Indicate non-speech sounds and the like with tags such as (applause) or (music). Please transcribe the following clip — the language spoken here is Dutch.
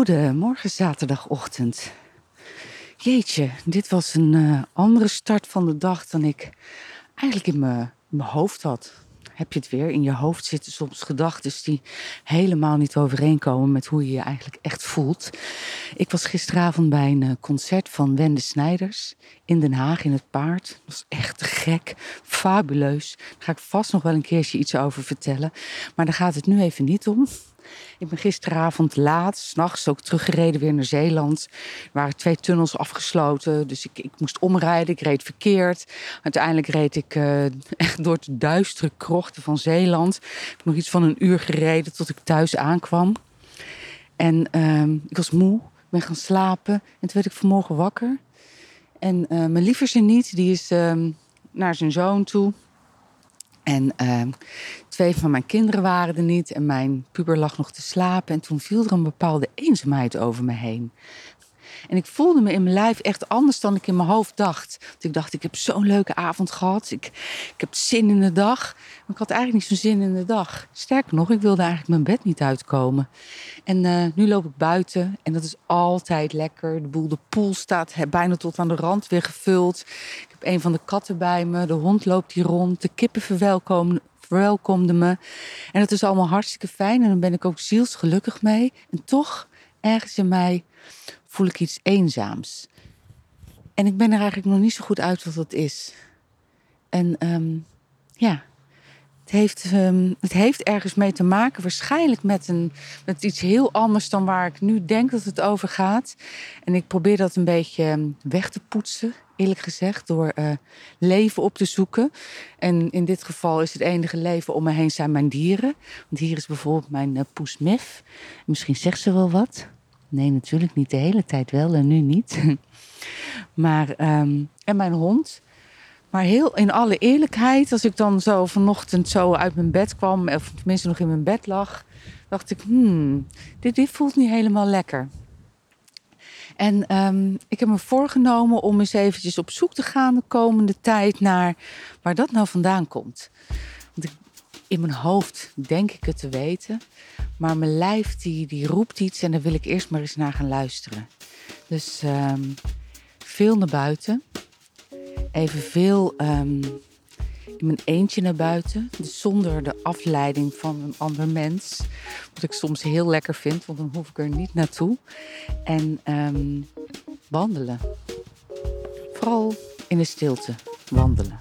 Goedemorgen zaterdagochtend. Jeetje, dit was een uh, andere start van de dag dan ik eigenlijk in mijn, hoofd had. Heb je het weer? In je hoofd zitten soms gedachten die helemaal niet overeenkomen met hoe je je eigenlijk echt voelt. Ik was gisteravond bij een uh, concert van Wende Snijders in Den Haag in het Paard. Dat was echt gek, fabuleus. Daar ga ik vast nog wel een keertje iets over vertellen. Maar daar gaat het nu even niet om. Ik ben gisteravond laat, s'nachts ook teruggereden weer naar Zeeland. Er waren twee tunnels afgesloten, dus ik, ik moest omrijden. Ik reed verkeerd. Uiteindelijk reed ik uh, (laughs) echt door de duistere krochten van Zeeland. Ik heb nog iets van een uur gereden tot ik thuis aankwam. En uh, ik was moe, ik ben gaan slapen. En toen werd ik vanmorgen wakker. En uh, mijn lieverste niet, die is uh, naar zijn zoon toe. En uh, twee van mijn kinderen waren er niet en mijn puber lag nog te slapen. En toen viel er een bepaalde eenzaamheid over me heen. En ik voelde me in mijn lijf echt anders dan ik in mijn hoofd dacht. Want ik dacht, ik heb zo'n leuke avond gehad. Ik, ik heb zin in de dag. Maar ik had eigenlijk niet zo'n zin in de dag. Sterker nog, ik wilde eigenlijk mijn bed niet uitkomen. En uh, nu loop ik buiten en dat is altijd lekker. De boel, de pool staat bijna tot aan de rand weer gevuld. Ik heb een van de katten bij me. De hond loopt hier rond. De kippen verwelkomen, verwelkomden me. En dat is allemaal hartstikke fijn. En dan ben ik ook zielsgelukkig mee. En toch, ergens in mij voel ik iets eenzaams. En ik ben er eigenlijk nog niet zo goed uit wat dat is. En um, ja, het heeft, um, het heeft ergens mee te maken, waarschijnlijk met, een, met iets heel anders dan waar ik nu denk dat het over gaat. En ik probeer dat een beetje ehm, weg te poetsen, eerlijk gezegd, door uh, leven op te zoeken. En in dit geval is het enige leven om me heen zijn mijn dieren. Want hier is bijvoorbeeld mijn uh, poes. Misschien zegt ze wel wat. Nee, natuurlijk niet de hele tijd wel en nu niet. (laughs) maar, um, en mijn hond. Maar heel in alle eerlijkheid, als ik dan zo vanochtend zo uit mijn bed kwam, of tenminste nog in mijn bed lag, dacht ik, hmm, dit, dit voelt niet helemaal lekker. En um, ik heb me voorgenomen om eens eventjes op zoek te gaan de komende tijd naar waar dat nou vandaan komt. Want ik, in mijn hoofd denk ik het te weten. Maar mijn lijf die, die roept iets en daar wil ik eerst maar eens naar gaan luisteren. Dus um, veel naar buiten. Even veel um, in mijn eentje naar buiten. Dus zonder de afleiding van een ander mens. Wat ik soms heel lekker vind, want dan hoef ik er niet naartoe. En um, wandelen. Vooral in de stilte wandelen.